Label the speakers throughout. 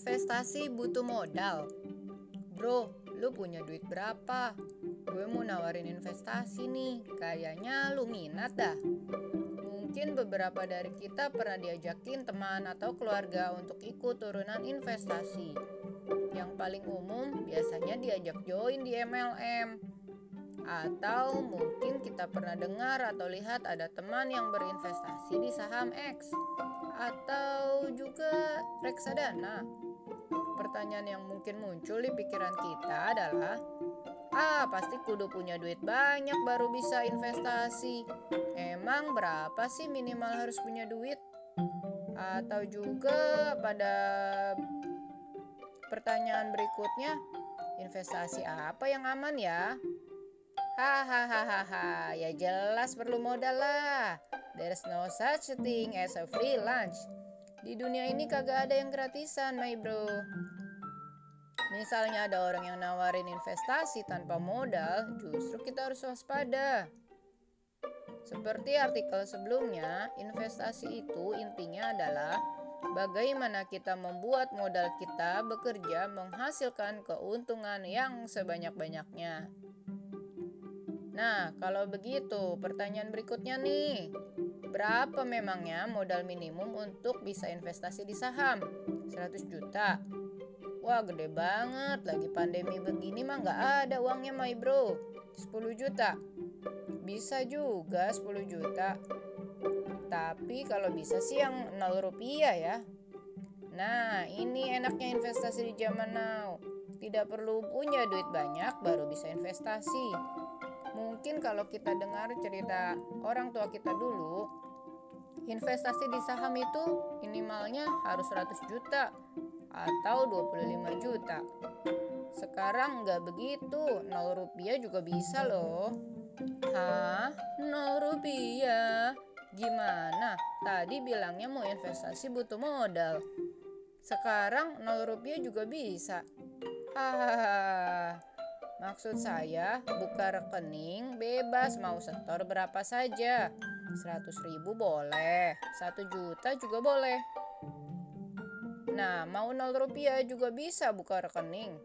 Speaker 1: Investasi butuh modal. Bro, lu punya duit berapa? Gue mau nawarin investasi nih, kayaknya lu minat dah. Mungkin beberapa dari kita pernah diajakin teman atau keluarga untuk ikut turunan investasi. Yang paling umum biasanya diajak join di MLM. Atau mungkin kita pernah dengar atau lihat ada teman yang berinvestasi di saham X atau juga reksadana. Pertanyaan yang mungkin muncul di pikiran kita adalah, ah pasti kudu punya duit banyak baru bisa investasi. Emang berapa sih minimal harus punya duit? Atau juga pada pertanyaan berikutnya, investasi apa yang aman ya? Hahaha, ya jelas perlu modal lah. There's no such thing as a free lunch. Di dunia ini kagak ada yang gratisan, my bro. Misalnya ada orang yang nawarin investasi tanpa modal, justru kita harus waspada. Seperti artikel sebelumnya, investasi itu intinya adalah bagaimana kita membuat modal kita bekerja menghasilkan keuntungan yang sebanyak-banyaknya. Nah, kalau begitu, pertanyaan berikutnya nih. Berapa memangnya modal minimum untuk bisa investasi di saham? 100 juta. Wah, gede banget. Lagi pandemi begini mah nggak ada uangnya, my bro. 10 juta. Bisa juga 10 juta. Tapi kalau bisa sih yang 0 rupiah ya. Nah, ini enaknya investasi di zaman now. Tidak perlu punya duit banyak baru bisa investasi. Mungkin kalau kita dengar cerita orang tua kita dulu, investasi di saham itu minimalnya harus 100 juta atau 25 juta. Sekarang nggak begitu, 0 rupiah juga bisa loh. Hah? 0 rupiah? Gimana? Tadi bilangnya mau investasi butuh modal. Sekarang 0 rupiah juga bisa. Hahaha. Maksud saya, buka rekening bebas mau setor berapa saja. 100 ribu boleh, 1 juta juga boleh. Nah, mau 0 rupiah juga bisa buka rekening.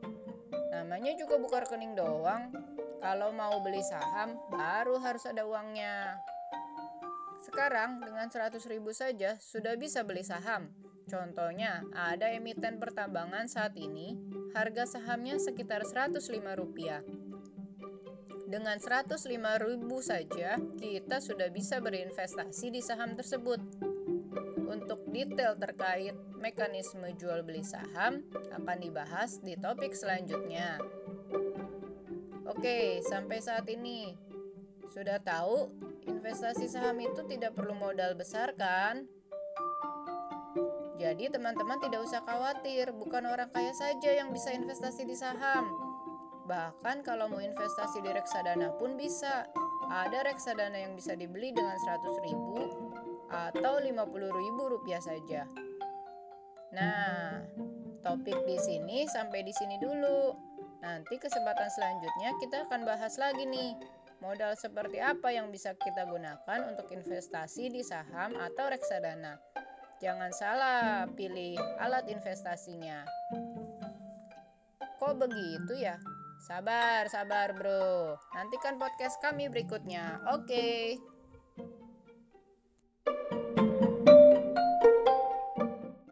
Speaker 1: Namanya juga buka rekening doang. Kalau mau beli saham, baru harus ada uangnya. Sekarang dengan 100 ribu saja sudah bisa beli saham. Contohnya, ada emiten pertambangan saat ini harga sahamnya sekitar 105 rupiah. Dengan 105 ribu saja, kita sudah bisa berinvestasi di saham tersebut. Untuk detail terkait mekanisme jual beli saham akan dibahas di topik selanjutnya. Oke, sampai saat ini sudah tahu investasi saham itu tidak perlu modal besar kan? Jadi teman-teman tidak usah khawatir, bukan orang kaya saja yang bisa investasi di saham. Bahkan kalau mau investasi di reksadana pun bisa. Ada reksadana yang bisa dibeli dengan 100 ribu atau 50 ribu rupiah saja. Nah, topik di sini sampai di sini dulu. Nanti kesempatan selanjutnya kita akan bahas lagi nih modal seperti apa yang bisa kita gunakan untuk investasi di saham atau reksadana. Jangan salah pilih alat investasinya. Kok begitu ya? Sabar, sabar bro. Nantikan podcast kami berikutnya. Oke. Okay.